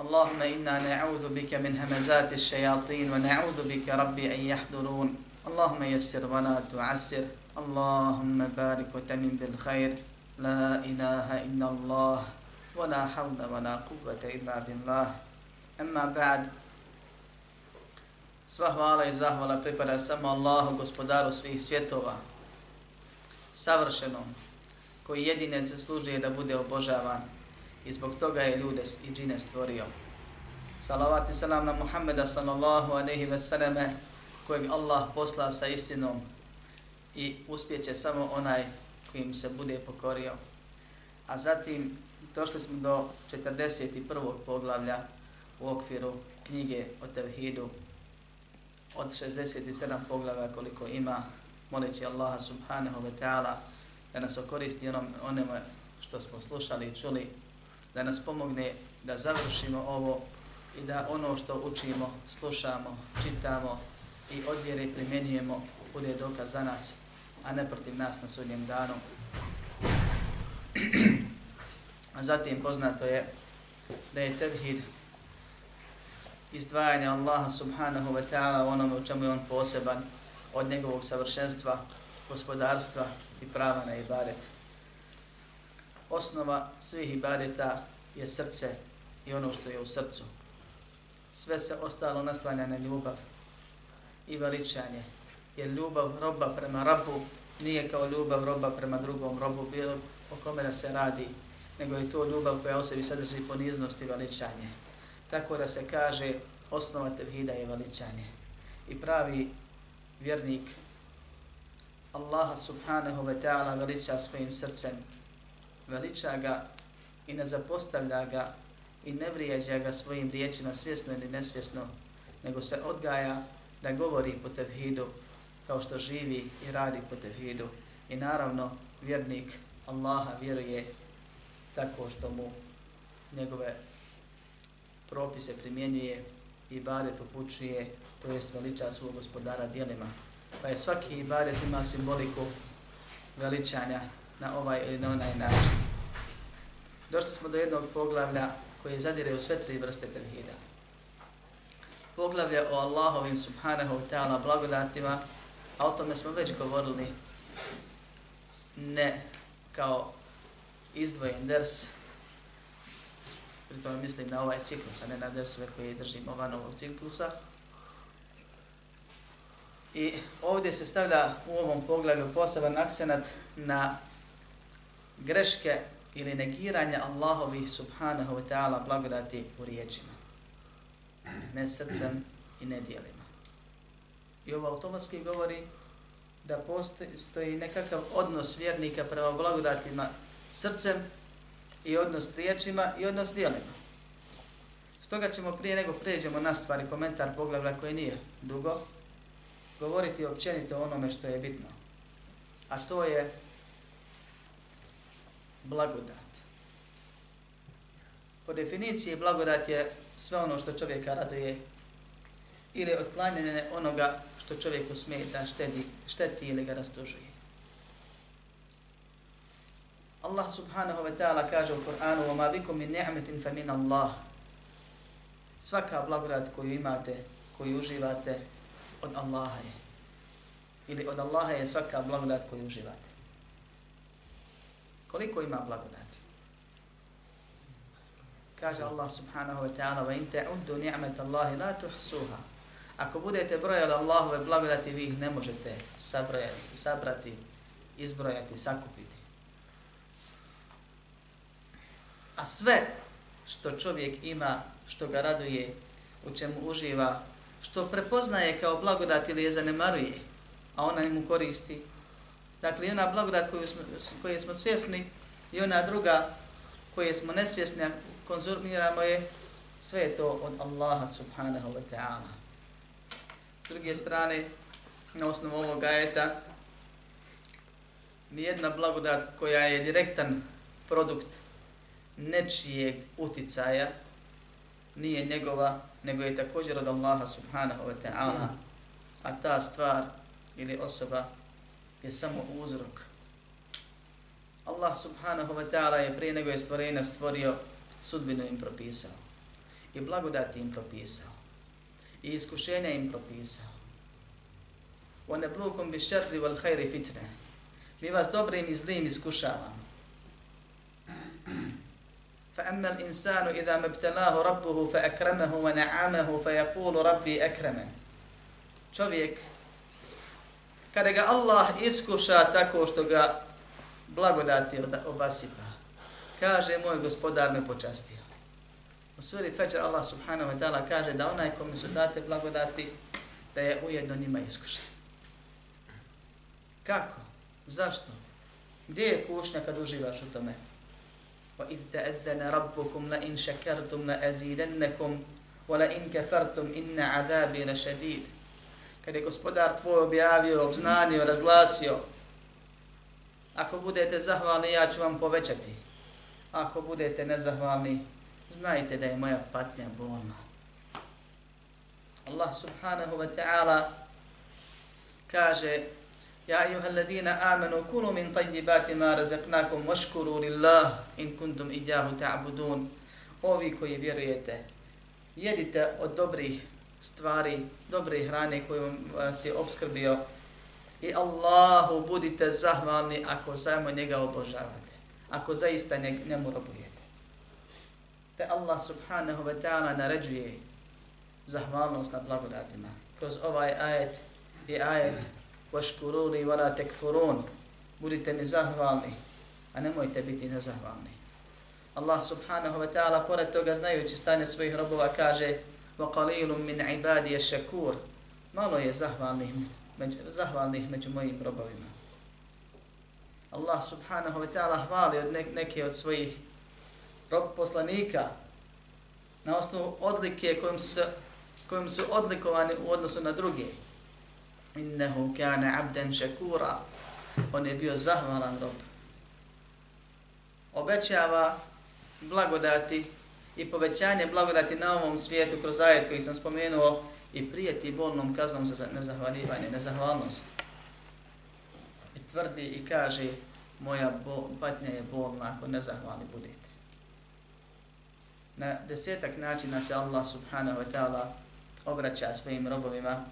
اللهم إنا نعوذ بك من همزات الشياطين ونعوذ بك ربي أن يحضرون اللهم يسر ولا تعسر اللهم بارك وتمن بالخير لا إله إلا الله ولا حول ولا قوة إلا بالله أما بعد Sva hvala i zahvala pripada samo Allahu, gospodaru svih svjetova, savršenom, koji jedine zaslužuje da bude obožavan i zbog toga je ljude i džine stvorio. Salavat i salam na Muhammeda sallallahu aleyhi ve selleme kojeg Allah posla sa istinom i uspjeće samo onaj kojim se bude pokorio. A zatim došli smo do 41. poglavlja u okviru knjige o Tevhidu od 67 poglavlja koliko ima, moleći Allaha subhanahu wa ta'ala da nas okoristi onom, onome što smo slušali i čuli, da nas pomogne da završimo ovo i da ono što učimo, slušamo, čitamo i od vjere primjenjujemo bude dokaz za nas, a ne protiv nas na sudnjem danu. A zatim poznato je da je tevhid izdvajanje Allaha subhanahu wa ta'ala u onome u čemu je on poseban od njegovog savršenstva, gospodarstva i prava na ibadet. Osnova svih ibadeta je srce i ono što je u srcu. Sve se ostalo naslanja na ljubav i veličanje. Jer ljubav roba prema rabu nije kao ljubav roba prema drugom robu, bilo o kome da se radi, nego je to ljubav koja u sebi sadrži poniznost i veličanje. Tako da se kaže osnova tevhida je veličanje. I pravi vjernik Allaha subhanahu wa ta'ala veliča svojim srcem, veliča ga i ne zapostavlja ga i ne vrijeđa ga svojim riječima svjesno ili nesvjesno, nego se odgaja da govori po tevhidu kao što živi i radi po tevhidu. I naravno, vjernik Allaha vjeruje tako što mu njegove propise primjenjuje i ibadet upućuje, to jest veliča svog gospodara dijelima. Pa je svaki ibadet ima simboliku veličanja na ovaj ili na onaj način. Došli smo do jednog poglavlja koje zadire u sve tri vrste tevhida. Poglavlje o Allahovim subhanahu wa ta'ala blagodatima, a o tome smo već govorili ne kao izdvojen ders, pritom mislim na ovaj ciklus, a ne na dersove koje držimo van ovog ciklusa. I ovdje se stavlja u ovom poglavlju poseban akcenat na greške ili negiranje Allahovi subhanahu wa ta'ala blagodati u riječima. Ne srcem i ne dijelima. I ovo automatski govori da postoji nekakav odnos vjernika prema blagodatima srcem i odnos riječima i odnos dijelima. Stoga ćemo prije nego pređemo na stvari komentar poglavlja koji nije dugo, govoriti općenito o onome što je bitno. A to je blagodat. Po definiciji blagodat je sve ono što čovjeka raduje ili otklanjanje onoga što čovjeku smeta, štedi, šteti ili ga rastužuje. Allah subhanahu wa ta'ala kaže u Kur'anu وَمَا بِكُمْ مِنْ نِعْمَةٍ فَمِنَ اللَّهِ Svaka blagodat koju imate, koju uživate, od Allaha je. Ili od Allaha je svaka blagodat koju uživate. Koliko ima blagodati? Kaže Allah subhanahu wa ta'ala وَإِنْ تَعُدُّ نِعْمَةَ اللَّهِ لَا تُحْسُوهَا Ako budete brojali Allahove blagodati, vi ih ne možete sabrojati, sabrati, izbrojati, sakupiti. A sve što čovjek ima, što ga raduje, u čemu uživa, što prepoznaje kao blagodat ili je zanemaruje, a ona mu koristi. Dakle, ona blagodat koju smo, koje smo svjesni i ona druga koje smo nesvjesni, a konzumiramo je, sve je to od Allaha subhanahu wa ta'ala. S druge strane, na osnovu ovog ajeta, nijedna blagodat koja je direktan produkt nečijeg uticaja, nije njegova, nego je također od Allaha subhanahu wa ta'ala, a ta stvar ili osoba je samo uzrok. Allah subhanahu wa ta'ala je prije nego je stvorenja stvorio, sudbinu im propisao. I blagodati im propisao. I iskušenja im propisao. وَنَبْلُوكُمْ بِشَرِّ وَالْخَيْرِ فِتْنَ Mi vas dobrim i zlim iskušavamo. فأما الإنسان إذا ما ابتلاه ربه فأكرمه ونعمه فيقول ربي أكرمن čovjek kada ga Allah iskuša tako što ga blagodati obasipa kaže moj gospodar me počastio u suri Fajr Allah subhanahu wa ta'ala kaže da onaj kome su date blagodati da je ujedno njima iskušan kako? zašto? gdje je kušnja kad uživaš u tome? وإذ تأذن ربكم لئن شكرتم لأزيدنكم ولئن كفرتم إن عذابي لشديد kada je gospodar tvoj objavio, obznanio, razglasio, ako budete zahvalni, ja ću vam povećati. Ako budete nezahvalni, znajte da je moja patnja bolna. Allah subhanahu wa ta'ala kaže Ja ayuha alladhina amanu kulu min tayyibati ma razaqnakum washkuru lillah in kuntum iyyahu ta'budun Ovi koji vjerujete jedite od dobrih stvari, dobre hrane koju eh, vas je obskrbio i Allahu budite zahvalni ako samo njega obožavate, ako zaista njemu robujete. Te Allah subhanahu wa ta'ala naređuje zahvalnost na blagodatima. Kroz ovaj ajet i ajet vaškuruni vana tekfurun. Budite mi zahvalni, a nemojte biti nezahvalni. Allah subhanahu wa ta'ala, pored toga znajući stanje svojih robova, kaže وَقَلِيلٌ مِنْ عِبَادِيَ شَكُورٌ Malo je zahvalnih među, zahvalnih među mojim robovima. Allah subhanahu wa ta'ala hvali od neke od svojih rob poslanika na osnovu odlike kojim su, kojim su odlikovani u odnosu na druge innehu kane abden šekura. On je bio zahvalan rob. Obećava blagodati i povećanje blagodati na ovom svijetu kroz ajet koji sam spomenuo i prijeti bolnom kaznom za nezahvaljivanje, nezahvalnost. I tvrdi i kaže moja bo, patnja je bolna ako nezahvalni budete. Na desetak načina se Allah subhanahu wa ta'ala obraća svojim robovima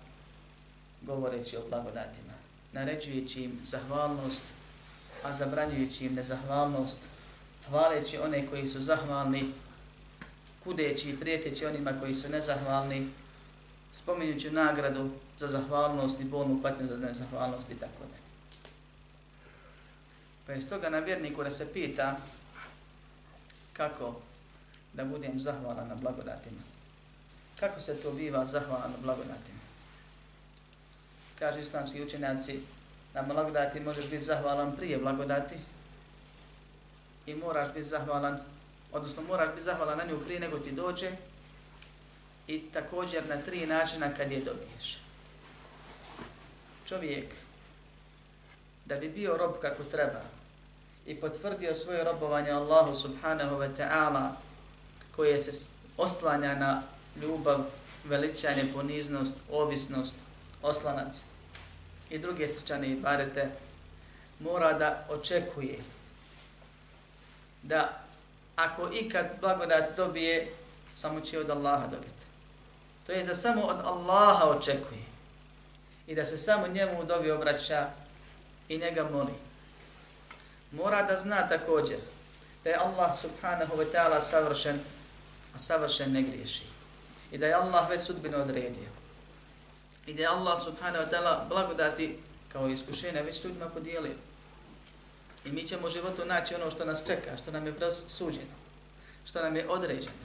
govoreći o blagodatima, naređujući im zahvalnost, a zabranjujući im nezahvalnost, hvaleći one koji su zahvalni, kudeći i prijeteći onima koji su nezahvalni, spominjući nagradu za zahvalnost i bolnu patnju za nezahvalnost i tako dalje. Pa je stoga na vjerniku da se pita kako da budem zahvalan na blagodatima. Kako se to biva zahvalan na blagodatima? kažu islamski učenjaci, na blagodati možeš biti zahvalan prije blagodati i moraš biti zahvalan, odnosno moraš biti zahvalan na nju prije nego ti dođe i također na tri načina kad je dobiješ. Čovjek, da bi bio rob kako treba i potvrdio svoje robovanje Allahu subhanahu wa ta'ala koje se oslanja na ljubav, veličanje, poniznost, ovisnost, oslanac, i druge srčane ibadete, mora da očekuje da ako ikad blagodat dobije, samo će od Allaha dobiti. To je da samo od Allaha očekuje i da se samo njemu u dobi obraća i njega moli. Mora da zna također da je Allah subhanahu wa ta'ala savršen, a savršen ne griješi. I da je Allah već sudbino odredio. I da je Allah subhanahu wa ta'ala blagodati kao iskušenja već ljudima podijelio. I mi ćemo u životu naći ono što nas čeka, što nam je suđeno, što nam je određeno.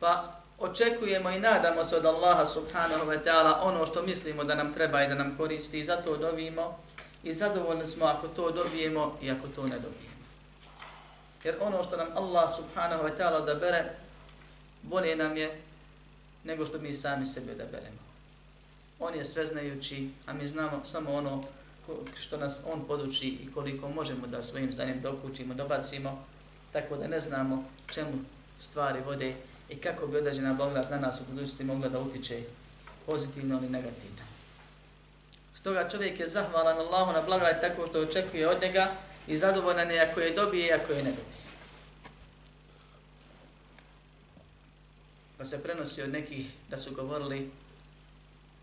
Pa očekujemo i nadamo se od Allaha subhanahu wa ta'ala ono što mislimo da nam treba i da nam koristi i zato dobijemo i zadovoljni smo ako to dobijemo i ako to ne dobijemo. Jer ono što nam Allah subhanahu wa ta'ala odabere, bolje nam je nego što mi sami sebi odaberemo. On je sveznajući, a mi znamo samo ono što nas on poduči i koliko možemo da svojim znanjem dokučimo, dobacimo, tako da ne znamo čemu stvari vode i kako bi određena blagodat na nas u budućnosti mogla da utiče pozitivno ili negativno. Stoga čovjek je zahvalan Allahu na blagodat tako što očekuje od njega i zadovoljan je ako je dobije i ako je ne dobije. Pa se prenosi od nekih da su govorili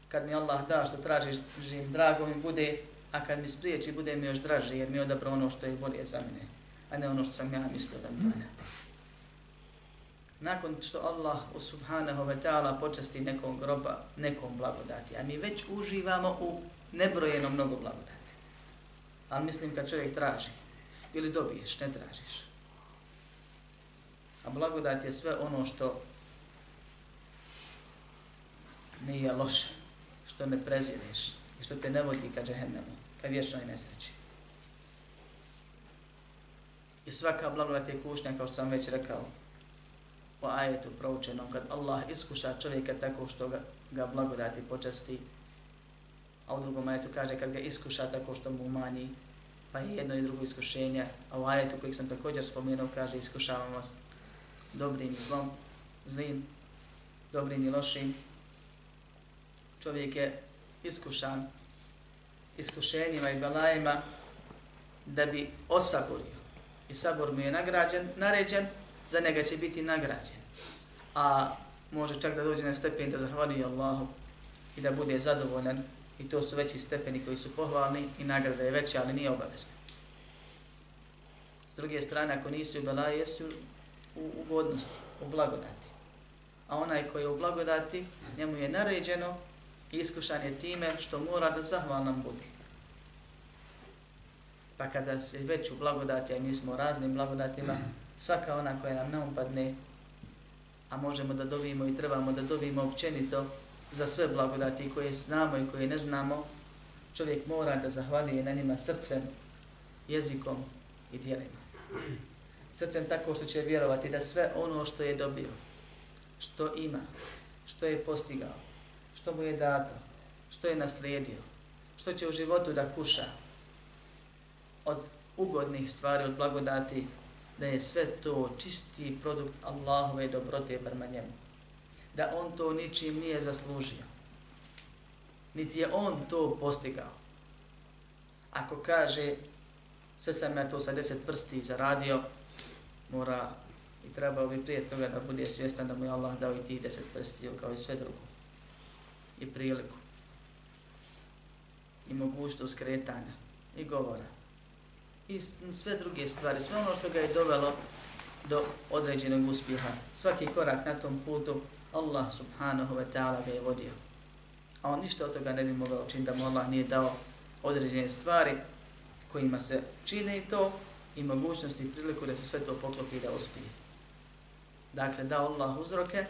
kad mi Allah da što tražiš, živim, drago mi bude, a kad mi spriječi bude mi još draže jer mi je odabrao ono što je bolje za mene, a ne ono što sam ja mislio da mi valja. Nakon što Allah subhanahu wa ta'ala počasti nekom groba, nekom blagodati, a mi već uživamo u nebrojeno mnogo blagodati. Ali mislim kad čovjek traži, ili dobiješ, ne tražiš. A blagodat je sve ono što nije loše, što ne prezireš i što te ne vodi ka džehennemu, ka vječnoj nesreći. I svaka blagodat je kušnja, kao što sam već rekao, po ajetu proučenom, kad Allah iskuša čovjeka tako što ga, ga blagodati počasti, a u drugom ajetu kaže kad ga iskuša tako što mu umanji, pa je jedno i drugo iskušenje, a u ajetu kojeg sam također spomenuo kaže iskušavam vas dobrim i zlom, zlim, dobrim i lošim, čovjek je iskušan iskušenjima i belajima da bi osaborio. I sabor mu je nagrađen, naređen, za njega će biti nagrađen. A može čak da dođe na stepen da zahvali Allahu i da bude zadovoljan. I to su veći stepeni koji su pohvalni i nagrada je veća, ali nije obavezna. S druge strane, ako nisu u belaje, jesu u ugodnosti, u blagodati. A onaj koji je u blagodati, njemu je naređeno iskušan je time što mora da zahvalan bude. Pa kada se već u blagodati, a mi smo raznim blagodatima, svaka ona koja nam naumpadne, a možemo da dobijemo i trebamo da dobijemo općenito za sve blagodati koje znamo i koje ne znamo, čovjek mora da zahvalije na njima srcem, jezikom i dijelima. Srcem tako što će vjerovati da sve ono što je dobio, što ima, što je postigao, što mu je dato, što je naslijedio, što će u životu da kuša od ugodnih stvari, od blagodati, da je sve to čisti produkt Allahove dobrote prema njemu. Da on to ničim nije zaslužio. Niti je on to postigao. Ako kaže, sve sam ja to sa deset prsti zaradio, mora i trebao bi prije toga da bude svjestan da mu je Allah dao i ti deset prsti, kao i sve drugo i priliku i mogućnost kretanja i govora i sve druge stvari, sve ono što ga je dovelo do određenog uspjeha. Svaki korak na tom putu Allah subhanahu wa ta'ala ga je vodio. A on ništa od toga ne bi mogao činiti da mu Allah nije dao određene stvari kojima se čine i to i mogućnosti i priliku da se sve to poklopi i da uspije. Dakle, da Allah uzroke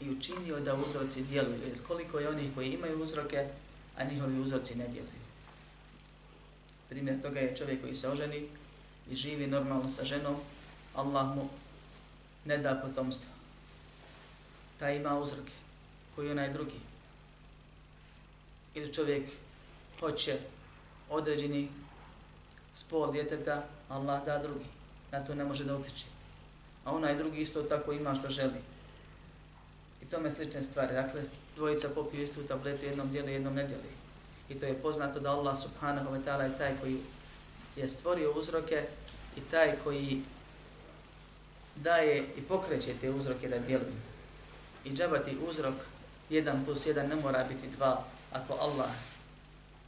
i učinio da uzroci djeluju. Jer koliko je onih koji imaju uzroke, a njihovi uzroci ne djeluju. Primjer toga je čovjek koji se oženi i živi normalno sa ženom, Allah mu ne da potomstvo. Ta ima uzroke, koji onaj drugi. Ili čovjek hoće određeni spol djeteta, Allah da drugi. Na to ne može da utiče. A onaj drugi isto tako ima što želi I tome slične stvari. Dakle, dvojica popiju istu tabletu, jednom dijeli, jednom ne dijeli. I to je poznato da Allah subhanahu wa ta'ala je taj koji je stvorio uzroke i taj koji daje i pokreće te uzroke da djeluju. I džabati uzrok 1 plus 1 ne mora biti 2 ako Allah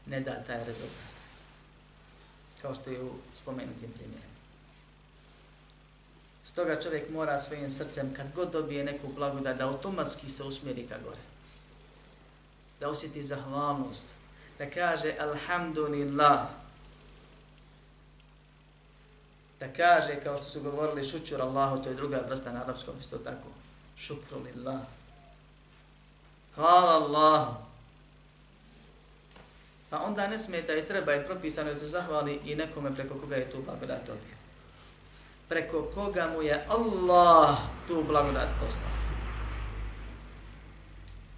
ne da taj rezultat. Kao što je u spomenutim primjerima. Stoga čovjek mora svojim srcem, kad god dobije neku blagodat, da automatski se usmjeri ka gore. da osjeti zahvalnost, da kaže alhamdulillah, da kaže, kao što su govorili, šućur Allahu, to je druga vrsta na arapskom, isto tako, šukru lillah. Hvala Allahu. Pa onda ne smeta i treba i propisano da se zahvali i nekome preko koga je tu blagodat dobio. Preko koga mu je Allah tu blagodat poslao.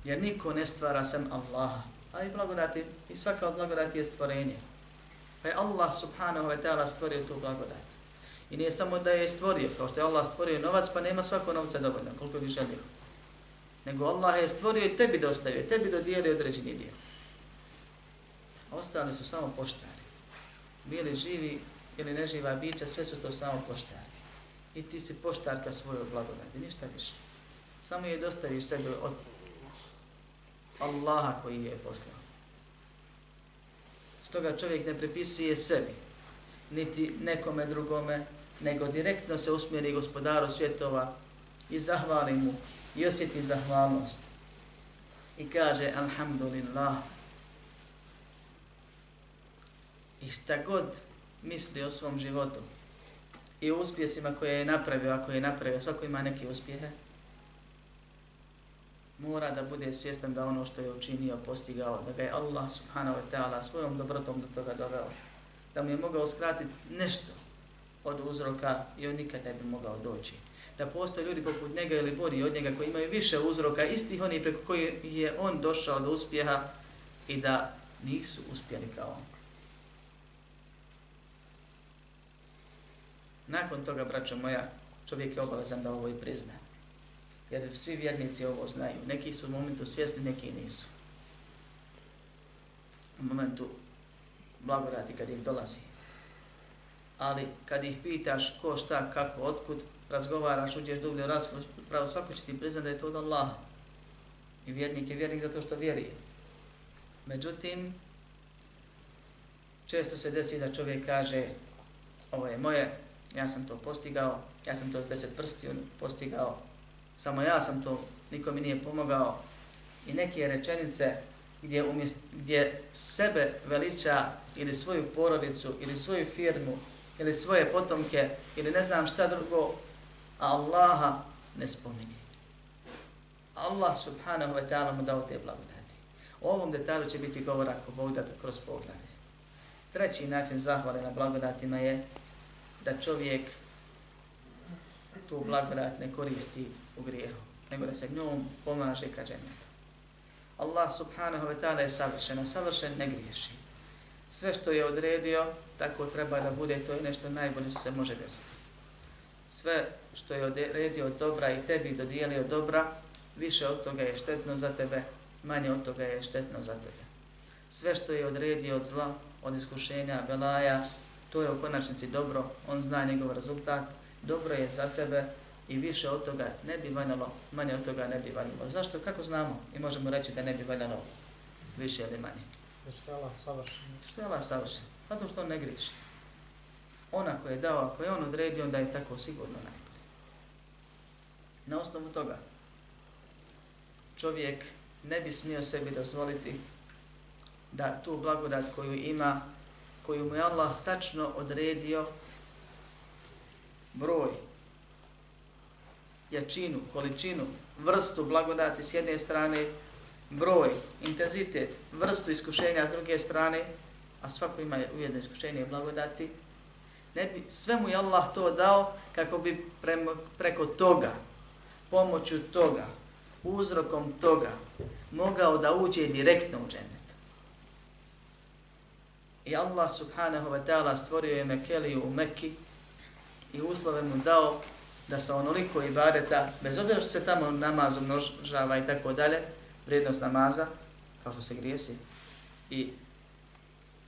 Jer niko ne stvara sem Allaha. A i blagodati, i svaka od blagodati je stvorenje. Pa je Allah subhanahu wa ta'ala stvorio tu blagodat. I nije samo da je stvorio, kao što je Allah stvorio novac, pa nema svako novca dovoljno, koliko bi želio. Nego Allah je stvorio i tebi dostavio, tebi dodijelio određeni dio. A ostali su samo poštari. Bili živi ili neživa bića, sve su to samo poštari. I ti si poštarka svojog blagodati, ništa više. Samo je dostaviš sebe od Allaha koji je poslao. Stoga čovjek ne prepisuje sebi, niti nekome drugome, nego direktno se usmjeri gospodaru svjetova i zahvali mu i osjeti zahvalnost. I kaže Alhamdulillah. I šta god misli o svom životu i uspjesima koje je napravio, ako je napravio, svako ima neke uspjehe, mora da bude svjestan da ono što je učinio, postigao, da ga je Allah subhanahu wa ta'ala svojom dobrotom do toga doveo, da mu je mogao skratiti nešto od uzroka i on nikad ne bi mogao doći. Da postoje ljudi poput njega ili bolji od njega koji imaju više uzroka, istih oni preko koji je on došao do uspjeha i da nisu uspjeli kao on. Nakon toga, braćo moja, čovjek je obavezan da ovo i prizna. Jer svi vjernici ovo znaju. Neki su u momentu svjesni, neki nisu. U momentu blagodati kad im dolazi. Ali kad ih pitaš ko, šta, kako, otkud, razgovaraš, uđeš dublje u raspravu, svako će ti priznati da je to od Allaha. I vjernik je vjernik zato što vjeruje. Međutim, često se desi da čovjek kaže ovo je moje, ja sam to postigao, ja sam to s deset prstiju postigao, samo ja sam to, niko mi nije pomogao. I neke rečenice gdje, umjest, gdje sebe veliča ili svoju porodicu ili svoju firmu ili svoje potomke ili ne znam šta drugo, a Allaha ne spominje. Allah subhanahu wa ta'ala mu dao te blagodati. O ovom detalju će biti govor ako Bog da kroz poglavlje. Treći način zahvale na blagodatima je da čovjek tu blagodat ne koristi u grijehu, nego da se njom pomaže ka džennetu. Allah subhanahu wa ta'ala je savršen, a savršen ne griješi. Sve što je odredio, tako treba da bude, to je nešto najbolje što se može desiti. Sve što je odredio dobra i tebi dodijelio dobra, više od toga je štetno za tebe, manje od toga je štetno za tebe. Sve što je odredio od zla, od iskušenja, belaja, to je u konačnici dobro, on zna njegov rezultat, dobro je za tebe, i više od toga ne bi valjalo, manje od toga ne bi valjalo. Zašto? Kako znamo i možemo reći da ne bi valjalo više ili manje? Zato što je Allah savršen. Zato što je Allah savršen. Zato što on ne griši. Ona koja je dao, ako je on odredio, onda je tako sigurno najbolje. Na osnovu toga, čovjek ne bi smio sebi dozvoliti da tu blagodat koju ima, koju mu je Allah tačno odredio, broj, jačinu, količinu, vrstu blagodati s jedne strane, broj, intenzitet, vrstu iskušenja s druge strane, a svako ima ujedno iskušenje i blagodati, ne bi, sve mu je Allah to dao kako bi premo, preko toga, pomoću toga, uzrokom toga, mogao da uđe direktno u džennet. I Allah subhanahu wa ta'ala stvorio je Mekeliju u Mekki i uslove mu dao da sa onoliko ibadeta, bez obzira što se tamo namaz umnožava i tako dalje, vrijednost namaza, kao što se grijesi, i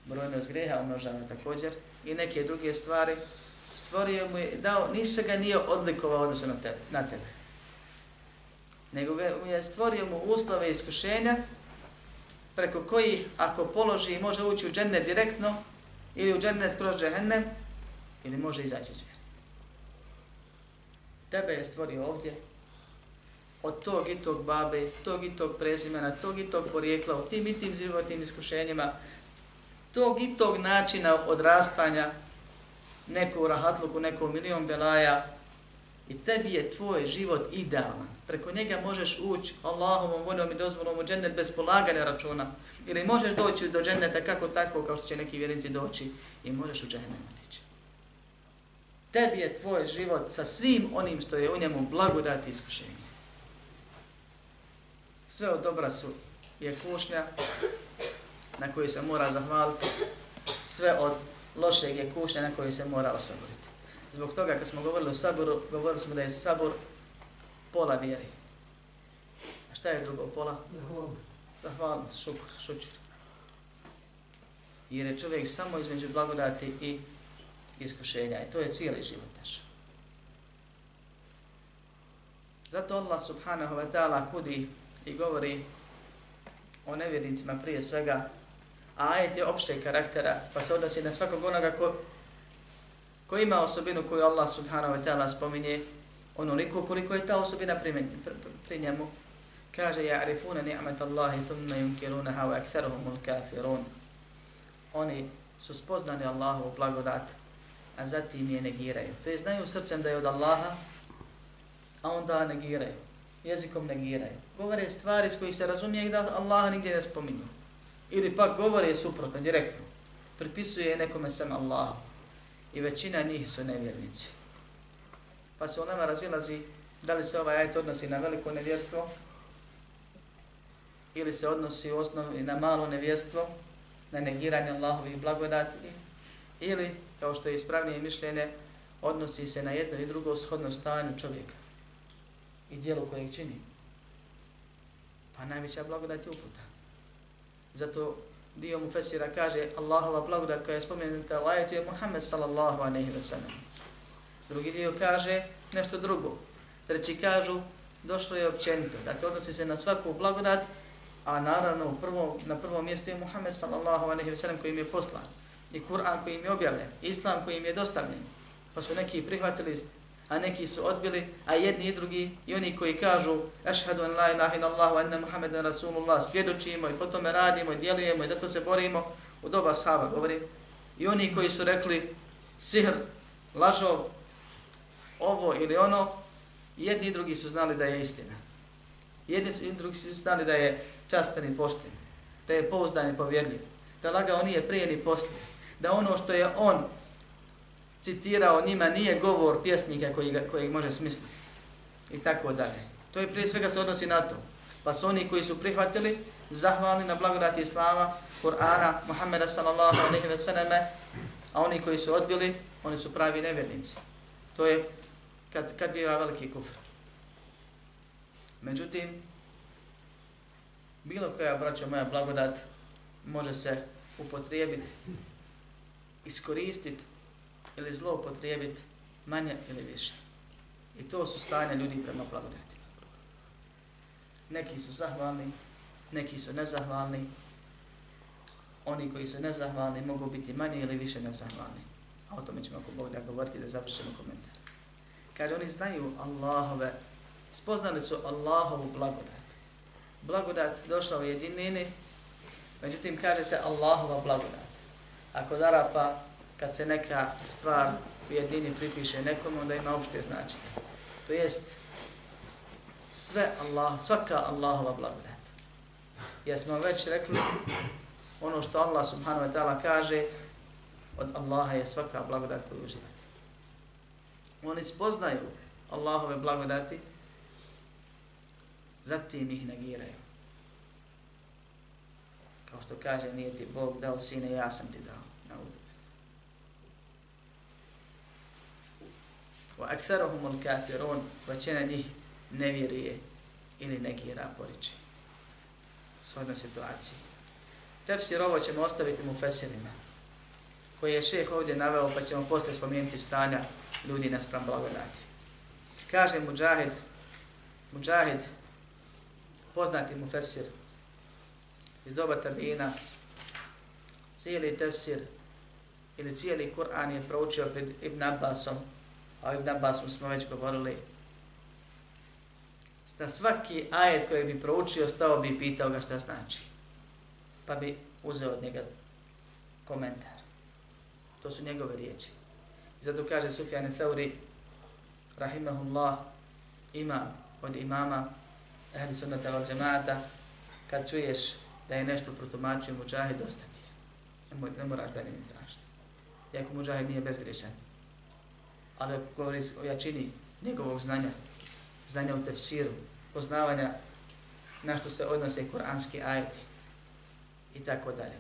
brojnost greha umnožava također, i neke druge stvari, stvorio mu je, dao, ništa ga nije odlikovao odnosno na tebe, na tebe. Nego ga je stvorio mu uslove iskušenja, preko koji, ako položi, može ući u džennet direktno, ili u džennet kroz džehennem, ili može izaći iz Tebe je stvorio ovdje, od tog i tog babe, tog i tog prezimena, tog i tog porijekla, u tim i tim životnim iskušenjima, tog i tog načina odrastanja, neko rahatluku, neko milion belaja, i tebi je tvoj život idealan. Preko njega možeš ući Allahovom voljom i dozvolom u džennet bez polaganja računa. Ili možeš doći do dženneta kako tako, kao što će neki vjernici doći i možeš u džennet. Tebi je tvoj život sa svim onim što je u njemu blagodati iskušenje. Sve od dobra su je kušnja na koju se mora zahvaliti. Sve od lošeg je kušnja na koju se mora osaboriti. Zbog toga kad smo govorili o saboru, govorili smo da je sabor pola vjeri. A šta je drugo pola? Zahvalnost, šukr, šučer. Jer je čovjek samo između blagodati i iskušenja. I to je cijeli život naš. Zato Allah subhanahu wa ta'ala kudi i govori o nevjernicima prije svega, a ajet je opšteg karaktera, pa se odnosi na svakog onoga ko, ko ima osobinu koju Allah subhanahu wa ta'ala spominje, onoliko koliko je ta osobina pri, pri, pri njemu, kaže ja'rifuna ni'mat Allahi thumma yunkirunaha wa aktharuhumul kafirun. Oni su spoznani Allahu blagodat, a zatim je negiraju. To je znaju srcem da je od Allaha, a onda negiraju. Jezikom negiraju. Govore stvari s kojih se razumije da Allaha nigdje ne spominju. Ili pak govore suprotno, direktno. Pripisuje nekome sam Allahu. I većina njih su nevjernici. Pa se u nama razilazi da li se ovaj ajet odnosi na veliko nevjerstvo ili se odnosi u osnovi na malo nevjerstvo, na negiranje Allahovih blagodati ili kao što je ispravnije mišljenje, odnosi se na jedno i drugo shodno stanju čovjeka i dijelu kojeg čini. Pa najveća blagodat je uputa. Zato dio mu Fesira kaže Allahova blagodat koja je spomenuta u ajetu je Muhammed sallallahu aleyhi wa sallam. Drugi dio kaže nešto drugo. Treći kažu došlo je općenito. Dakle, odnosi se na svaku blagodat, a naravno prvo, na prvom mjestu je Muhammed sallallahu aleyhi wa sallam koji im je poslan i Kur'an koji im je objavljen, Islam koji im je dostavljen. Pa su neki prihvatili, a neki su odbili, a jedni i drugi, i oni koji kažu Ašhadu an la ilaha illallah wa anna Muhammeden Rasulullah, spjedočimo i potom radimo i djelujemo i zato se borimo u doba sahaba, govorim. I oni koji su rekli sihr, lažov, ovo ili ono, jedni i drugi su znali da je istina. Jedni i drugi su znali da je častan i pošten, da je pouzdan i povjerljiv, da lagao nije prije ni poslije da ono što je on citirao njima nije govor pjesnika koji, ga, koji može smisliti. I tako dalje. To je prije svega se odnosi na to. Pa su oni koji su prihvatili, zahvalni na blagodati Islama, Kur'ana, Muhammeda sallallahu alaihi wa sallam, a oni koji su odbili, oni su pravi nevjernici. To je kad, kad biva veliki kufr. Međutim, bilo koja, braćo moja, blagodat može se upotrijebiti iskoristiti ili zloupotrijebiti manje ili više. I to su stanja ljudi prema blagodatima. Neki su zahvalni, neki su nezahvalni. Oni koji su nezahvalni mogu biti manje ili više nezahvalni. A o tome ćemo ako Bog da govoriti da završimo komentar. Kaže, oni znaju Allahove, spoznali su Allahovu blagodat. Blagodat došla u jedinini, međutim kaže se Allahova blagodat ako Arapa, kad se neka stvar u jedini pripiše nekomu, onda ima opšte značenje. To jest sve Allah, svaka Allahova blagodat. Ja smo već rekli ono što Allah subhanahu wa ta'ala kaže od Allaha je svaka blagodat koju uživate. Oni spoznaju Allahove blagodati, zatim ih negiraju. Kao što kaže, nije ti Bog dao sine, ja sam ti dao. wa aktharuhum al-kafirun većina pa njih ne vjeruje ili negira poriče. Svojno situaciji. Tefsir ovo ćemo ostaviti mu fesirima, koji je šeh ovdje naveo, pa ćemo posle spomenuti stanja ljudi naspram blagodati. Kaže Mujahid, Mujahid, poznati mu fesir, iz doba tabina, cijeli tefsir ili cijeli Kur'an je proučio pred Ibn Abbasom, a Ibn Abbasom smo već govorili, na svaki ajet koji bi proučio, stao bi i pitao ga šta znači. Pa bi uzeo od njega komentar. To su njegove riječi. I zato kaže Sufjan Thauri, rahimahullah, imam od imama ehli sunnata wal džemata, kad čuješ da je nešto protumačio muđahid, ostati je. Ne, mora, ne moraš dalje ni tražiti. Iako muđahid nije bezgrešan. Ali govori o jačini njegovog znanja, znanja u tefsiru, poznavanja na što se odnose kuranski ajeti i tako dalje.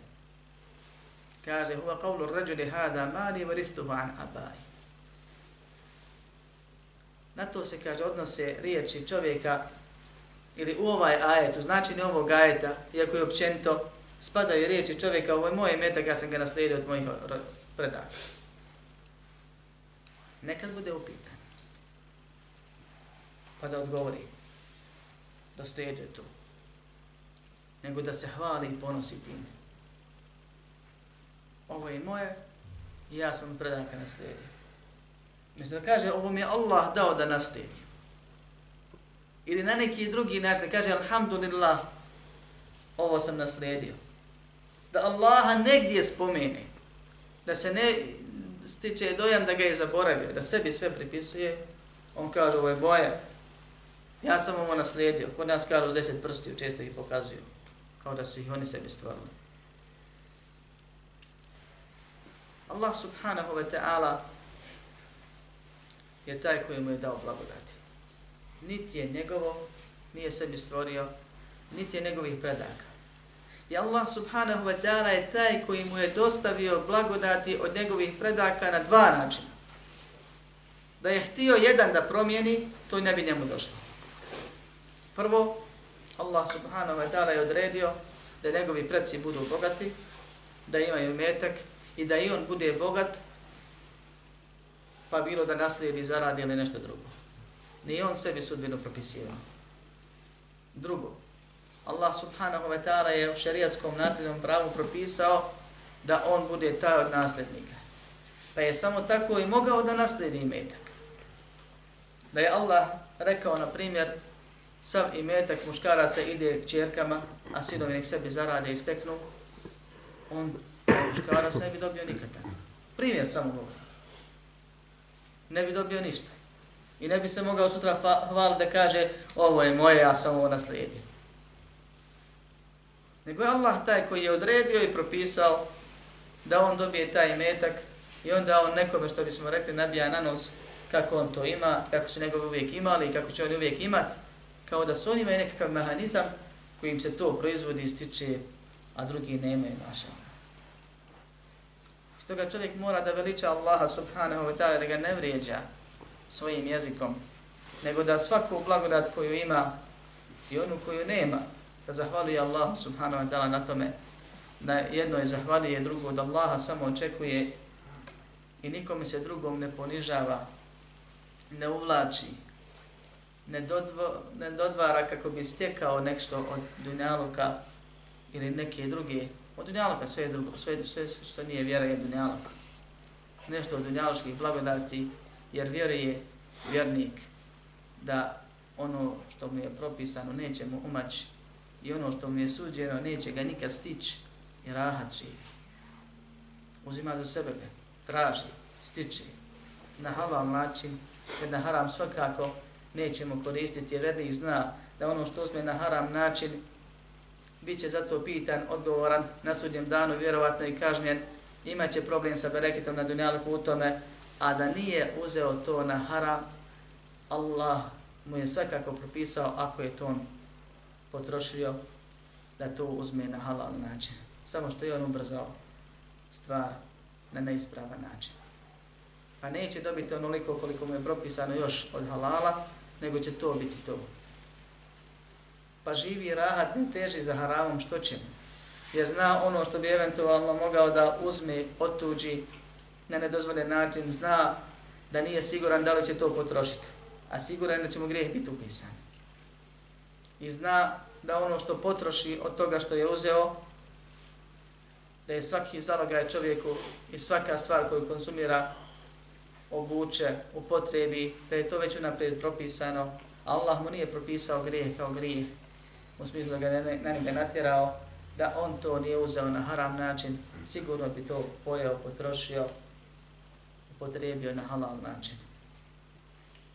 Kaže, huwa qawlu rajuli hada mali varithuhu an abai. Na to se kaže odnose riječi čovjeka ili u ovaj ajet, u značini ovog ajeta, iako je općenito, spadaju riječi čovjeka, ovo je moje metak, ja sam ga naslijedio od mojih predaka. Nekad bude upitan. Pa da odgovori. Da stojeđe tu. Nego da se hvali i ponosi tim. Ovo je moje i ja sam predaka naslijedio. Mislim da kaže, ovo mi je Allah dao da naslijedim. Ili na neki drugi način da kaže, alhamdulillah, ovo sam naslijedio. Da Allaha negdje spomene, da se ne stiče dojam da ga je zaboravio, da sebi sve pripisuje, on kaže, ovo je boje, ja sam ovo naslijedio. Kod nas kaže, uz deset prstiju često ih pokazuju, kao da su ih oni sebi stvorili. Allah subhanahu wa ta'ala je taj koji mu je dao blagodati. Niti je njegovo, nije sebi stvorio, niti je njegovih predaka. I Allah subhanahu wa ta'ala je taj koji mu je dostavio blagodati od njegovih predaka na dva načina. Da je htio jedan da promijeni, to ne bi njemu došlo. Prvo, Allah subhanahu wa ta'ala je odredio da njegovi predci budu bogati, da imaju metak i da i on bude bogat, pa bilo da naslijedi, zaradi ili nešto drugo. Nije on sebi sudbinu propisivao. Drugo, Allah subhanahu wa ta'ala je u šarijatskom nasljednom pravu propisao da on bude taj od nasljednika. Pa je samo tako i mogao da naslijedi imetak. Da je Allah rekao, na primjer, sav imetak muškaraca ide k čerkama, a sinovi nek sebi zarade i steknu, on muškarac ne bi dobio nikad tako. Primjer samo govori ne bi dobio ništa. I ne bi se mogao sutra hvaliti da kaže ovo je moje, ja sam ovo naslijedio. Nego je Allah taj koji je odredio i propisao da on dobije taj metak i onda on nekome što bismo rekli nabija na nos kako on to ima, kako su njegove uvijek imali i kako će oni uvijek imat, kao da su oni imaju nekakav mehanizam kojim se to proizvodi i stiče, a drugi nemaju naša. Stoga čovjek mora da veliča Allaha subhanahu wa ta'ala da ga ne vrijeđa svojim jezikom, nego da svaku blagodat koju ima i onu koju nema, da zahvaluje Allahu subhanahu wa ta'ala na tome, na jednoj zahvalije, drugo, da Allaha samo očekuje i nikome se drugom ne ponižava, ne uvlači, ne, dodvo, ne dodvara kako bi stekao nešto od dunjaluka ili neke druge Od dunjaluka sve je drugo, sve, sve što nije vjera je dunjaluk. Nešto od dunjaluških blagodati, jer vjeruje vjernik da ono što mu je propisano neće mu umaći i ono što mu je suđeno neće ga nikad stići i rahat živi. Uzima za sebe, traži, stiče na halal način, jer na haram svakako nećemo koristiti, jer vjernik zna da ono što uzme na haram način bit će zato pitan, odgovoran na sudnjem danu, vjerovatno i kažnjen, imaće problem sa bereketom na dunjalku u tome, a da nije uzeo to na haram, Allah mu je svakako propisao ako je to on potrošio, da to uzme na halal način. Samo što je on ubrzao stvar na neispravan način. Pa neće dobiti onoliko koliko mu je propisano još od halala, nego će to biti to pa živi rahat ne teži za haramom, što će mu? Jer zna ono što bi eventualno mogao da uzme, otuđi na nedozvoljen način, zna da nije siguran da li će to potrošiti, a siguran da će mu grijeh biti upisan. I zna da ono što potroši od toga što je uzeo, da je svaki zalogaj čovjeku i svaka stvar koju konsumira obuče, u potrebi, da je to već unaprijed propisano, Allah mu nije propisao grijeh kao grijeh, u smislu ga ne, na njega natjerao, da on to nije uzeo na haram način, sigurno bi to pojeo, potrošio, potrebio na halal način.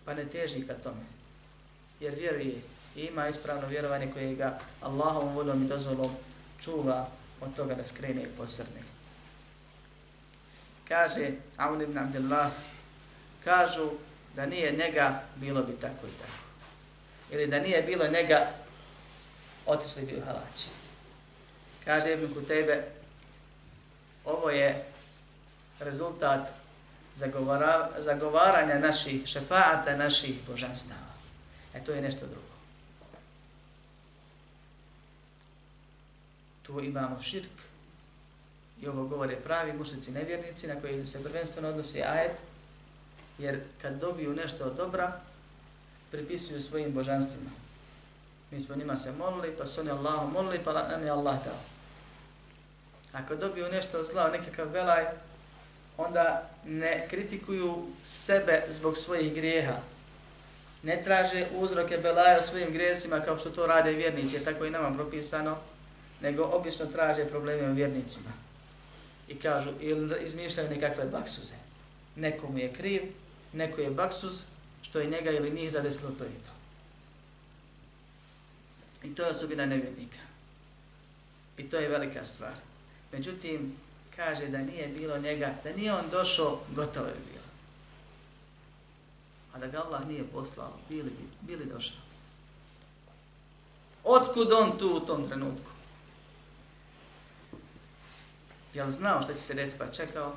Pa ne teži ka tome, jer vjeruje i ima ispravno vjerovanje koje ga Allahom voljom i dozvolom čuva od toga da skrene i posrne. Kaže Aun ibn Abdullah, kažu da nije njega, bilo bi tako i tako. Ili da nije bilo njega, otišli bi u halači. Kaže Ibn Kutejbe, ovo je rezultat zagovara, zagovaranja naših šefaata, naših božanstava. E to je nešto drugo. Tu imamo širk i ovo govore pravi mušnici nevjernici na koji se prvenstveno odnosi ajet, jer kad dobiju nešto od dobra, pripisuju svojim božanstvima. Mi smo njima se molili, pa su oni Allahom molili, pa nam je Allah dao. Ako dobiju nešto od zla, nekakav velaj, onda ne kritikuju sebe zbog svojih grijeha. Ne traže uzroke belaja svojim grijesima kao što to rade vjernici, tako i nama propisano, nego obično traže probleme u vjernicima. I kažu, ili izmišljaju nekakve baksuze. Nekomu je kriv, neko je baksuz, što je njega ili nije zadesilo to i to. I to je osobina nevjernika. I to je velika stvar. Međutim, kaže da nije bilo njega, da nije on došao, gotovo je bilo. A da ga Allah nije poslao, bili bi, bili došao. Otkud on tu u tom trenutku? Jel znao što će se desiti pa čekao?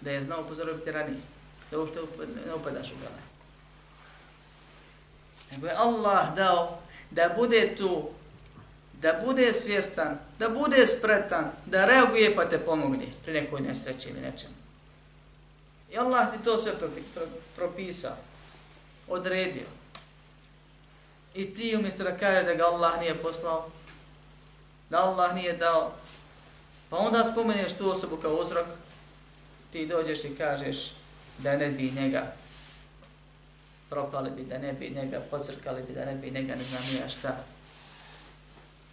Da je znao upozoriti ranije. Da uopšte ne upadaš u gale. Nego je Allah dao da bude tu da bude svjestan, da bude spretan, da reaguje pa te pomogne pri nekoj nesreći ili nečem. I Allah ti to sve propisao, odredio. I ti umjesto da kažeš da ga Allah nije poslao, da Allah nije dao, pa onda spomeneš tu osobu kao uzrok, ti dođeš i kažeš da ne bi njega propali bi, da ne bi njega pocrkali bi, da ne bi njega ne znam nija šta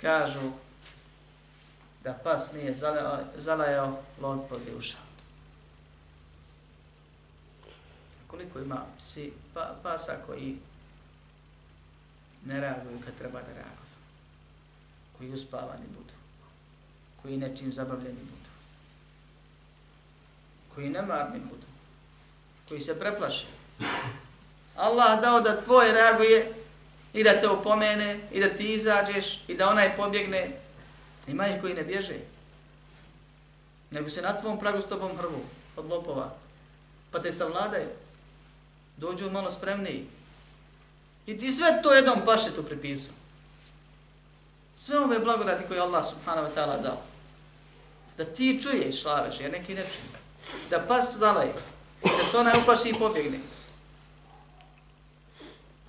kažu da pas nije zalajao, zalajao je ušao. Koliko ima psi, pa, pasa koji ne reaguju kad treba da reaguju. Koji uspavani budu. Koji nečim zabavljeni budu. Koji nemarni budu. Koji se preplaše. Allah dao da tvoj reaguje i da te opomene, i da ti izađeš, i da onaj pobjegne. Ima ih koji ne bježe. Nego se na tvom pragu s tobom hrvu od lopova. Pa te savladaju. Dođu malo spremniji. I ti sve to jednom pašetu pripisao. Sve ove blagodati koje Allah subhanahu wa ta'ala dao. Da ti čuješ, šlaveš, jer neki ne čuje. Da pas zalaje. Da se onaj upaši i pobjegne.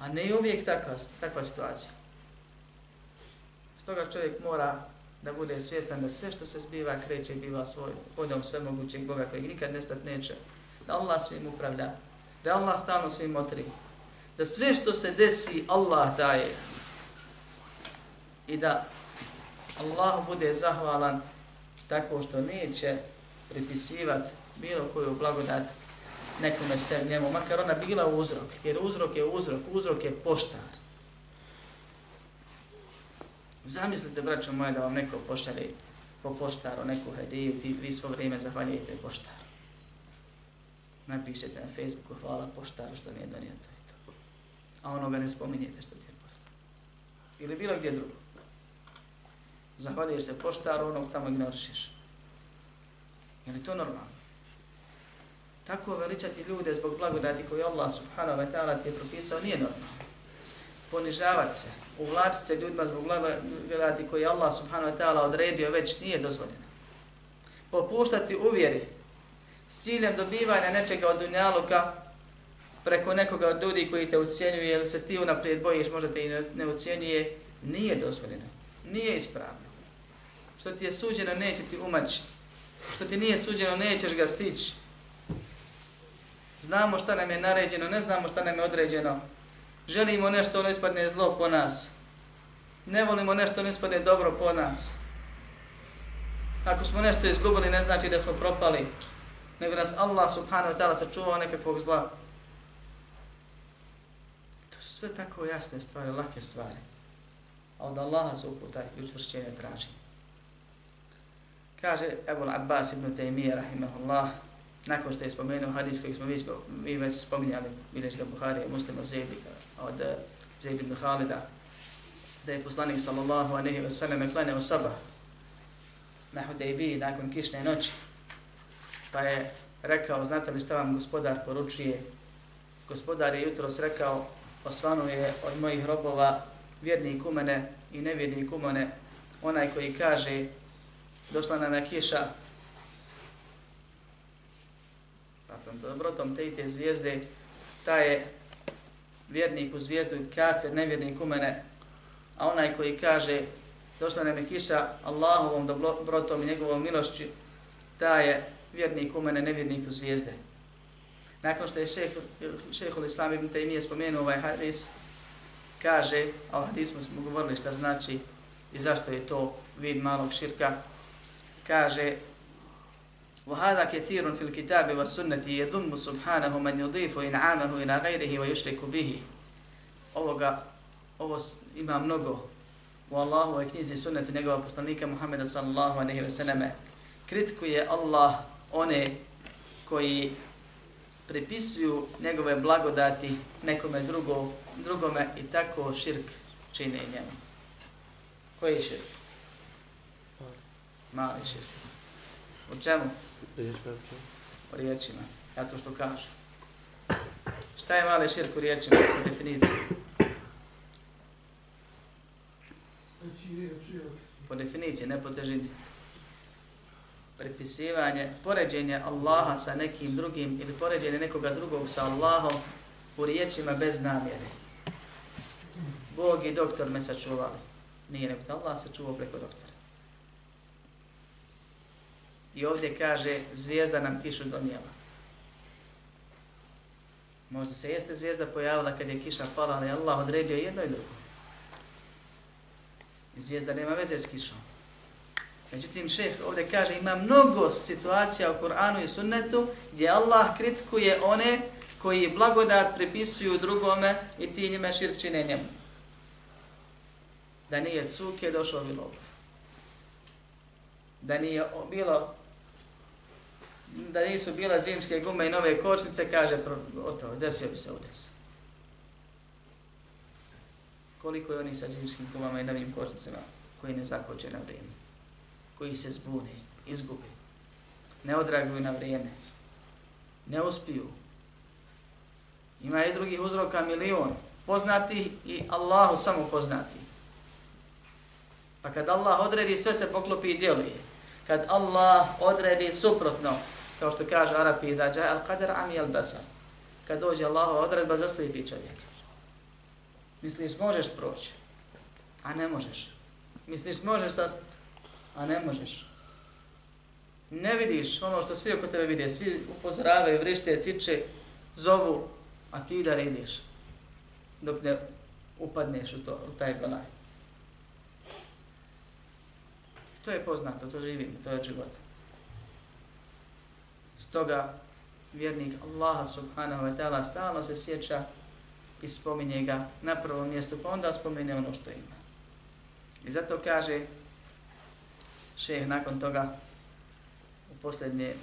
A ne uvijek takva, takva situacija. Stoga čovjek mora da bude svjestan da sve što se zbiva kreće i biva svoj voljom svemogućeg Boga koji nikad nestat neće. Da Allah svim upravlja. Da Allah stalno svim motri. Da sve što se desi Allah daje. I da Allah bude zahvalan tako što neće pripisivati bilo koju blagodat nekome se njemu, makar ona bila uzrok, jer uzrok je uzrok, uzrok je poštar. Zamislite, braćo moje, da vam neko pošalje po poštaru, neku hediju, ti vi svo vrijeme zahvaljujete poštaru. Napišete na Facebooku, hvala poštaru što mi je donio to i to. A onoga ne spominjete što ti je poslao. Ili bilo gdje drugo. Zahvaljuješ se poštaru, onog tamo ignorišeš. Je li to normalno? Tako veličati ljude zbog blagodati koju Allah subhanahu wa ta'ala ti je propisao nije normalno. Ponižavati se, uvlačiti se ljudima zbog blagodati koju Allah subhanahu wa ta'ala odredio već nije dozvoljeno. Popuštati uvjeri s ciljem dobivanja nečega od dunjaluka preko nekoga od ljudi koji te ucijenjuje ili se ti unaprijed bojiš, možda te i ne ucijenjuje, nije dozvoljeno. Nije ispravno. Što ti je suđeno, neće ti umaći. Što ti nije suđeno, nećeš ga stići znamo šta nam je naređeno, ne znamo šta nam je određeno, Želimo nešto, ono ispadne zlo po nas. Ne volimo nešto, ono ispadne dobro po nas. Ako smo nešto izgubili, ne znači da smo propali, nego nas Allah subhanahu wa ta'ala sačuvao nekakvog zla. To su sve tako jasne stvari, lake stvari. A od Allaha se uputa i učvršćenje traži. Kaže Ebul Abbas ibn Taymiyyah, rahimahullah, nakon što je spomenuo hadis koji smo već, mi već spominjali, bilježi ga Buhari, muslim od Zedi, od eh, Zaid ibn Khalida, da je poslanik sallallahu alaihi wa sallam klanio sabah na Hudejbiji nakon kišne noći, pa je rekao, znate li šta vam gospodar poručuje? Gospodar je jutro rekao, osvanu je od mojih robova vjernik u i nevjernik kumene, onaj koji kaže, došla nam je kiša, dobrotom, dobrotom te i te zvijezde, ta je vjernik u zvijezdu i kafir, nevjernik u mene, a onaj koji kaže, došla nam je kiša Allahovom dobrotom i njegovom milošću, ta je vjernik u mene, nevjernik u zvijezde. Nakon što je šeh, šehol Islam ibn Taymiye spomenuo ovaj hadis, kaže, a o hadismu smo govorili šta znači i zašto je to vid malog širka, kaže, وهذا كثير في الكتاب والسنة يذم سبحانه من يضيف إنعامه إلى غيره ويشرك به. Ovoga, ovo ima mnogo u Allahovoj knjizi sunnetu njegova poslanika Muhammeda sallallahu alaihi wa sallam kritikuje Allah one koji pripisuju njegove blagodati nekome drugo, drugome i tako širk čine njemu. Koji je širk? Mali širk. U čemu? U riječima. Ja to što kažu. Šta je mali širk u riječima? U definiciji. Po definiciji, ne po težini. Pripisivanje, poređenje Allaha sa nekim drugim ili poređenje nekoga drugog sa Allahom u riječima bez namjere. Bog i doktor me sačuvali. Nije nego Allah sačuvao preko doktora. I ovdje kaže, zvijezda nam kišu donijela. Možda se jeste zvijezda pojavila kad je kiša pala, ali Allah odredio jedno i drugo. I zvijezda nema veze s kišom. Međutim, šeh ovdje kaže, ima mnogo situacija u Koranu i Sunnetu gdje Allah kritikuje one koji blagodat pripisuju drugome i ti njime širk čine njemu. Da nije cuke, došao bilo. Da nije bilo da nisu bila zimske gume i nove kočnice, kaže, oto, desio bi se udes. Koliko je oni sa zimskim gumama i novim kočnicama koji ne zakoče na vrijeme, koji se zbune, izgube, ne odraguju na vrijeme, ne uspiju. Ima i drugih uzroka milion, poznati i Allahu samo poznati. Pa kad Allah odredi, sve se poklopi i djeluje. Kad Allah odredi suprotno, kao što kaže Arapi, da ja al qadar ami al basar. Kad dođe Allahova odredba, zaslijepi čovjek. Misliš, možeš proći, a ne možeš. Misliš, možeš sastati, a ne možeš. Ne vidiš ono što svi oko tebe vide, svi upozoravaju, vrište, ciče, zovu, a ti da ideš dok ne upadneš u, to, u taj balaj. To je poznato, to živimo, to je život. Stoga vjernik Allaha subhanahu wa ta'ala stalno se sjeća i spominje ga na prvom mjestu, pa onda spomine ono što ima. I zato kaže šeh nakon toga u posljednje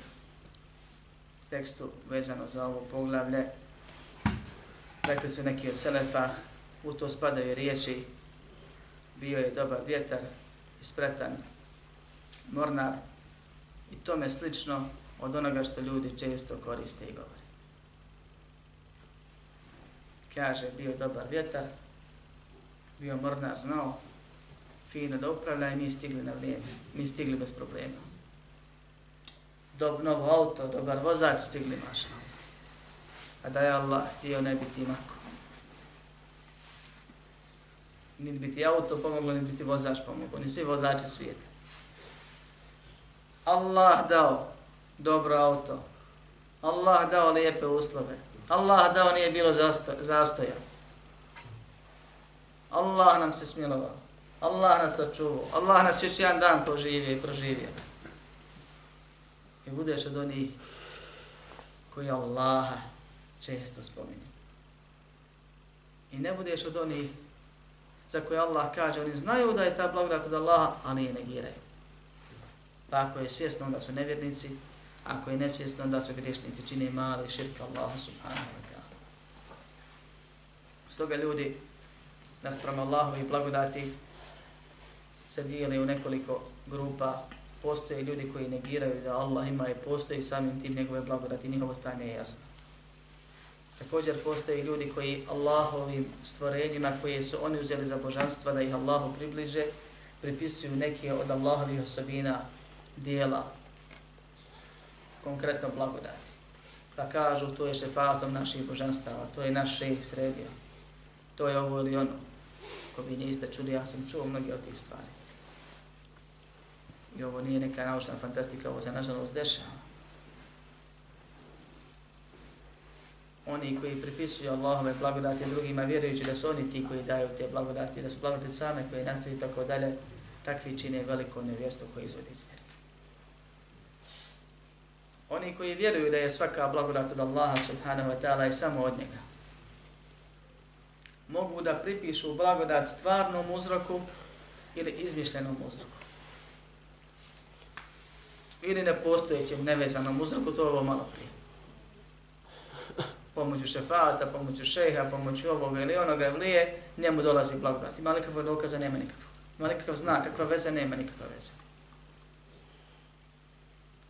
tekstu vezano za ovo poglavlje, rekli su neki od selefa, u to spadaju riječi, bio je dobar vjetar, ispretan, mornar i tome slično od onoga što ljudi često koriste i govore. Kaže, bio dobar vjetar, bio mornar, znao fino da upravlja i mi stigli na vrijeme, mi stigli bez problema. Dob, novo auto, dobar vozač, stigli mašno. A da je Allah htio ne biti mako. Niti biti auto pomoglo, niti biti vozač pomoglo, ni svi vozači svijeta. Allah dao dobro auto. Allah dao lijepe uslove. Allah dao nije bilo zastoja. Allah nam se smilovao. Allah nas sačuvao. Allah nas još jedan dan poživio i proživio. I budeš od onih koji Allaha često spominje. I ne budeš od onih za koje Allah kaže, oni znaju da je ta blagodat od Allaha, ali je negiraju. Pa ako je svjesno, onda su nevjernici, ako je nesvjesno, onda su grešnici, čini mali širk Allahu subhanahu wa ta'ala. Stoga ljudi, naspram i blagodati, se dijeli u nekoliko grupa. Postoje ljudi koji negiraju da Allah ima i postoji samim tim njegove blagodati, njihovo stanje je jasno. Također postoje ljudi koji Allahovim stvorenjima koje su oni uzeli za božanstva da ih Allahu približe, pripisuju neke od Allahovih osobina dijela, konkretno blagodati. Pa kažu to je šefatom naših božanstava, to je naš šejh sredio, to je ovo ili ono. Ako vi niste čuli, ja sam čuo mnogi od tih stvari. I ovo nije neka naučna fantastika, ovo se nažalost dešava. Oni koji pripisuju Allahove blagodati drugima, vjerujući da su oni ti koji daju te blagodati, da su blagodati same koje nastavi tako dalje, takvi čine veliko nevjesto koje izvodi iz. Oni koji vjeruju da je svaka blagodat od Allaha subhanahu wa ta'ala i samo od njega, mogu da pripišu blagodat stvarnom uzroku ili izmišljenom uzroku ili nepostojećem nevezanom uzroku, to je ovo malo prije. Pomoću šefata, pomoću šeha, pomoću ovoga ili onoga vlije, njemu dolazi blagodat. Ima li dokaza? Nema nikakva. Ima li znak, kakva veza? Nema nikakva veza.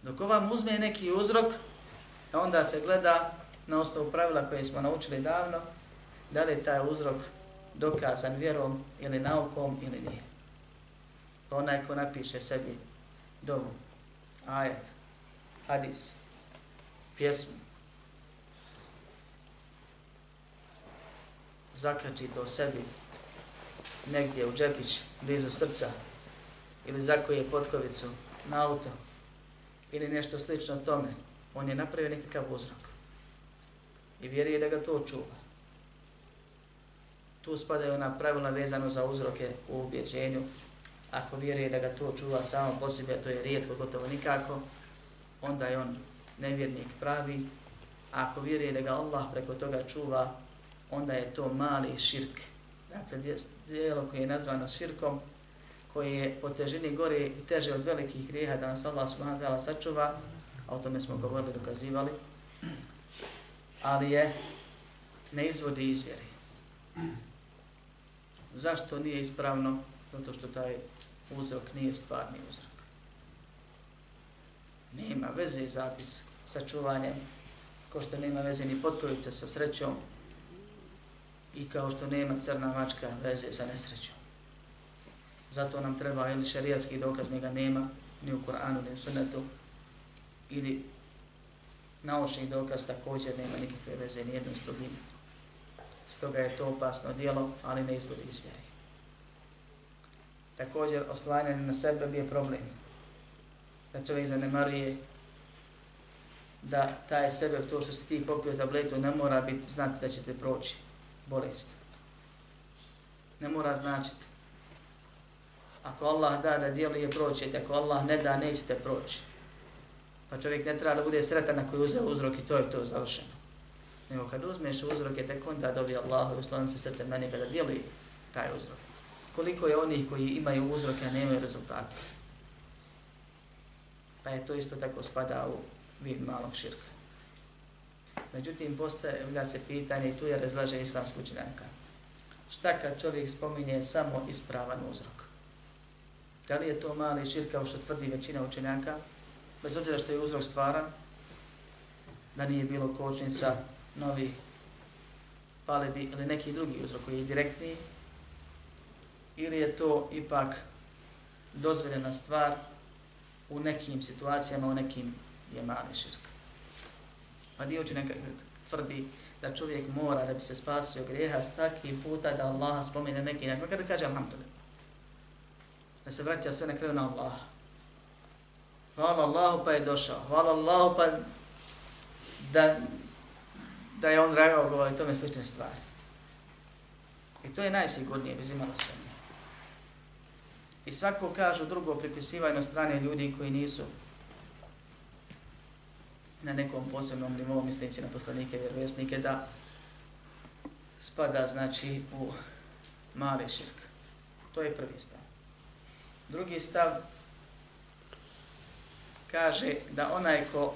Dok vam uzme neki uzrok, onda se gleda na osnovu pravila koje smo naučili davno, da li je taj uzrok dokazan vjerom ili naukom ili nije. Pa onaj ko napiše sebi dovu, ajet, hadis, pjesmu, zakači to sebi negdje u džepić, blizu srca, ili zakoje potkovicu na auto, ili nešto slično tome, on je napravio nekakav uzrok. I vjeruje da ga to čuva. Tu spadaju ona pravila vezano za uzroke u ubjeđenju, ako vjeruje da ga to čuva samo po sebi, to je rijetko, gotovo nikako, onda je on nevjernik pravi. A ako vjeruje da ga Allah preko toga čuva, onda je to mali širk. Dakle, dijelo koje je nazvano širkom, koje je po težini gore i teže od velikih grijeha da nas Allah subhanahu wa ta'ala sačuva, a o tome smo govorili, dokazivali, ali je ne izvodi izvjeri. Zašto nije ispravno? Zato što taj uzrok nije stvarni uzrok. Nema veze zapis sa čuvanjem, kao što nema veze ni potkovica sa srećom i kao što nema crna mačka veze sa nesrećom. Zato nam treba ili šarijatski dokaz, njega nema ni u Koranu, ni u Sunnetu, ili naučni dokaz također nema nikakve veze ni jedno s drugim. Stoga je to opasno dijelo, ali ne izvodi izvjeri također oslanjanje na sebe bi je problem. Da čovjek zanemaruje da taj sebe, to što si ti popio tabletu, ne mora biti znati da ćete proći bolest. Ne mora značiti. Ako Allah da da djeluje proći, ako Allah ne da, nećete proći. Pa čovjek ne treba da bude sretan ako je uzeo uzrok i to je to završeno. Nego kad uzmeš uzroke, tek onda dobije Allah i uslovim se srce meni da djeluje taj uzrok koliko je onih koji imaju uzroke, a nemaju rezultate. Pa je to isto tako spada u vid malog širka. Međutim, postavlja se pitanje i tu je razlaže islamsku učenjaka. Šta kad čovjek spominje samo ispravan uzrok? Da li je to mali širk kao što tvrdi većina učenjaka? Bez obzira što je uzrok stvaran, da nije bilo kočnica, novi palebi ili neki drugi uzrok koji je direktniji, ili je to ipak dozvoljena stvar u nekim situacijama, u nekim je mali širk. Pa dio će nekak tvrdi da čovjek mora da bi se spasio greha staki puta da Allah spomene neki način. Kada kaže Alhamdulillah. Da se vraća sve na kraju na Allah. Hvala Allahu pa je došao. Hvala Allahu pa da, da je on reagovao i tome slične stvari. I to je najsigurnije, bez imala sumnje. I svako kažu drugo pripisivanje strane ljudi koji nisu na nekom posebnom nivou, misleći na poslanike vjerovjesnike, da spada znači u mali širk. To je prvi stav. Drugi stav kaže da onaj ko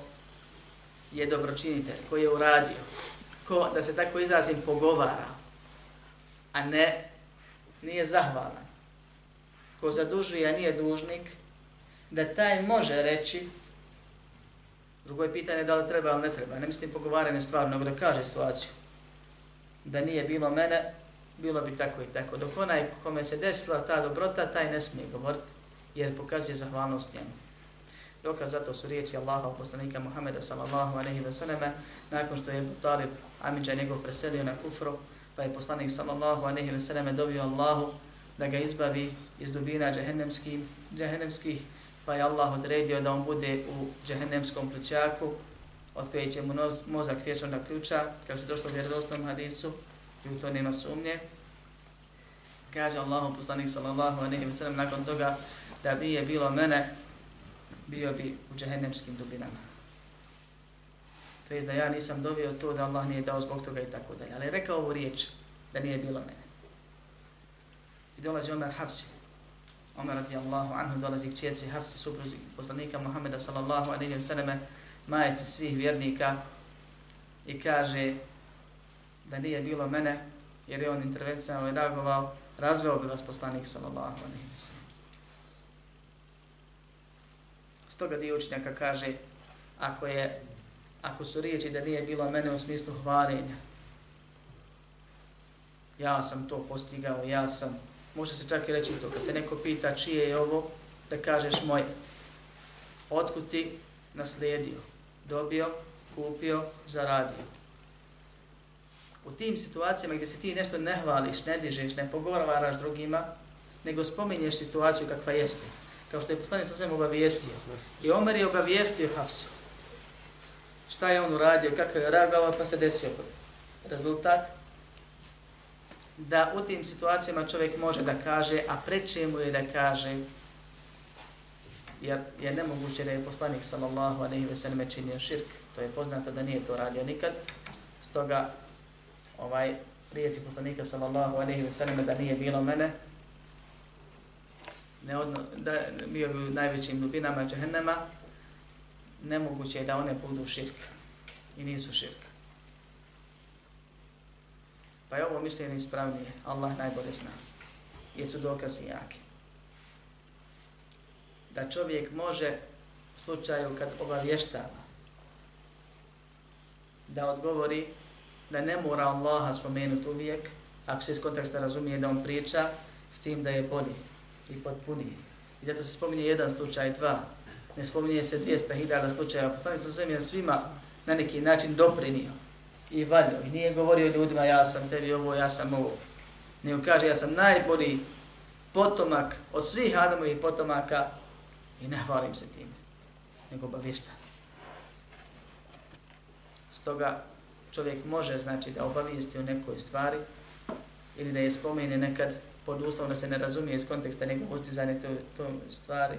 je dobročinitelj, ko je uradio, ko, da se tako izrazim, pogovara, a ne, nije zahvalan, ko zadužuje, a nije dužnik, da taj može reći, drugo je pitanje da li treba ili ne treba, ne mislim pogovaranje stvarno, nego da kaže situaciju, da nije bilo mene, bilo bi tako i tako. Dok onaj kome se desila ta dobrota, taj ne smije govoriti, jer pokazuje zahvalnost njemu. Dokaz zato su riječi Allaha, poslanika Muhammeda sallallahu alaihi wa sallam, nakon što je Talib Amidža njegov preselio na kufru, pa je poslanik sallallahu alaihi wa sallam dobio Allahu da ga izbavi iz dubina džahennemskih, džahennemskih, pa je Allah odredio da on bude u džahennemskom ključaku, od koje će mu mozak vječno da ključa, kao što je došlo u vjerodostom hadisu, i u to nema sumnje. Kaže Allahu poslanik sallallahu alejhi ve sellem nakon toga da bi je bilo mene, bio bi u džehennemskim dubinama. To je da ja nisam dovio to da Allah nije dao zbog toga i tako dalje. Ali rekao ovu riječ da nije bilo mene. I dolazi Omer Hafsi. Omer radijallahu anhu dolazi k čerci Hafsi, supruzi poslanika Muhammeda sallallahu alaihi wa sallam, majici svih vjernika i kaže da nije bilo mene, jer je on intervencijama i reagovao, razveo bi vas poslanik sallallahu alaihi wa sallam. Stoga dio učenjaka kaže, ako, je, ako su riječi da nije bilo mene u smislu hvarenja, ja sam to postigao, ja sam, može se čak i reći to, kad te neko pita čije je ovo, da kažeš moje. Otkud ti naslijedio, dobio, kupio, zaradio. U tim situacijama gdje se ti nešto ne hvališ, ne dižeš, ne pogovaraš drugima, nego spominješ situaciju kakva jeste kao što je poslanik sasvim obavijestio. I Omer je obavijestio Hafsu. Šta je on uradio, kako je reagovao, pa se desio rezultat. Da u tim situacijama čovjek može da kaže, a preče mu je da kaže, jer je nemoguće da je poslanik sallallahu alaihi ve sallam činio širk. To je poznato da nije to radio nikad. Stoga ovaj riječi poslanika sallallahu alejhi ve sellem da nije bilo mene, ne odno, da bio bi u najvećim dubinama džehennema, nemoguće je da one budu širk i nisu širk. Pa je ovo mišljenje ispravnije, Allah najbolje zna, jer su dokazi jaki. Da čovjek može u slučaju kad obavještava, da odgovori da ne mora Allaha spomenuti uvijek, ako se iz konteksta razumije da on priča, s tim da je bolji i potpuniji. I zato se spominje jedan slučaj, dva. Ne spominje se 200.000 slučajeva. Poslanik sa zemlje svima na neki način doprinio i valjao. I nije govorio ljudima ja sam tebi ovo, ja sam ovo. Nego kaže ja sam najbolji potomak od svih Adamovih potomaka i ne hvalim se time. Nego obavješta. Stoga čovjek može znači da obavijesti o nekoj stvari ili da je spomene nekad pod uslovom da se ne razumije iz konteksta nekog ustizanja to, to stvari,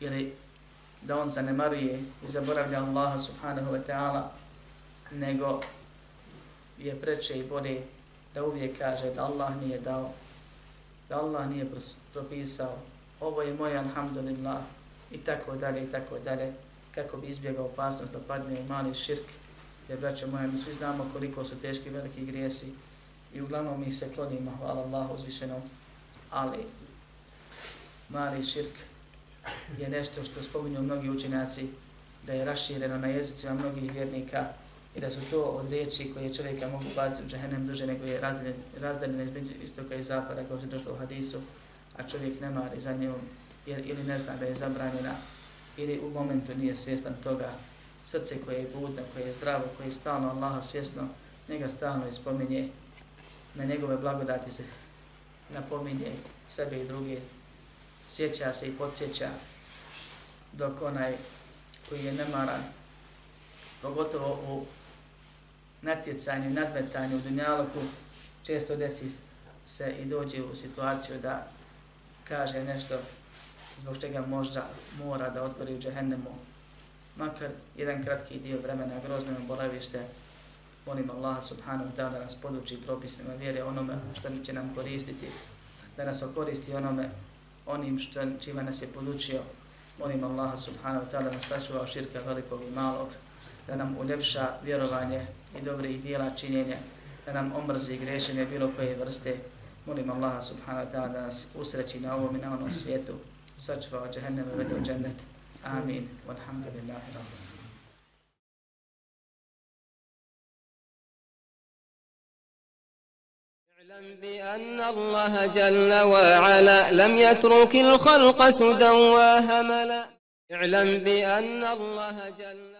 ili da on zanemaruje i zaboravlja Allaha subhanahu wa ta'ala, nego je preče i bolje da uvijek kaže da Allah nije dao, da Allah nije propisao, ovo je moj alhamdulillah, i tako dalje, i tako dalje, kako bi izbjegao opasnost da padne u mali širk, jer braćo moje, mi svi znamo koliko su teški veliki grijesi, i uglavnom mi se klonimo, hvala Allahu uzvišenom, ali mali širk je nešto što spominju mnogi učenjaci da je rašireno na jezicima mnogih vjernika i da su to od riječi koje čovjeka mogu baciti u džahenem duže nego je razdaljene između istoka i zapada kao što je došlo u hadisu, a čovjek ne mari za njom jer, ili ne zna da je zabranjena ili u momentu nije svjestan toga srce koje je budno, koje je zdravo, koje je stalno Allaha svjesno, njega stalno ispominje, na njegove blagodati se napominje sebe i druge, sjeća se i podsjeća, dok onaj koji je nemaran, pogotovo u natjecanju, nadmetanju, u dunjaloku, često desi se i dođe u situaciju da kaže nešto zbog čega možda mora da odgori u džehennemu, makar jedan kratki dio vremena grozno boravište, molim Allah subhanahu wa ta'ala da nas poduči propisnima vjere onome što će nam koristiti, da nas okoristi onome onim što, čima nas je podučio, molim Allah subhanahu wa ta'ala da nas sačuva širka velikog i malog, da nam uljepša vjerovanje i dobrih dijela činjenja, da nam omrzi grešenje bilo koje vrste, molim Allah subhanahu wa ta'ala da nas usreći na ovom i na onom svijetu, sačuva od džahenneme vede u džennet. Amin. Walhamdulillahi rabbi. اعلم بأن الله جل وعلا لم يترك الخلق سدى وهملا اعلم بأن الله جل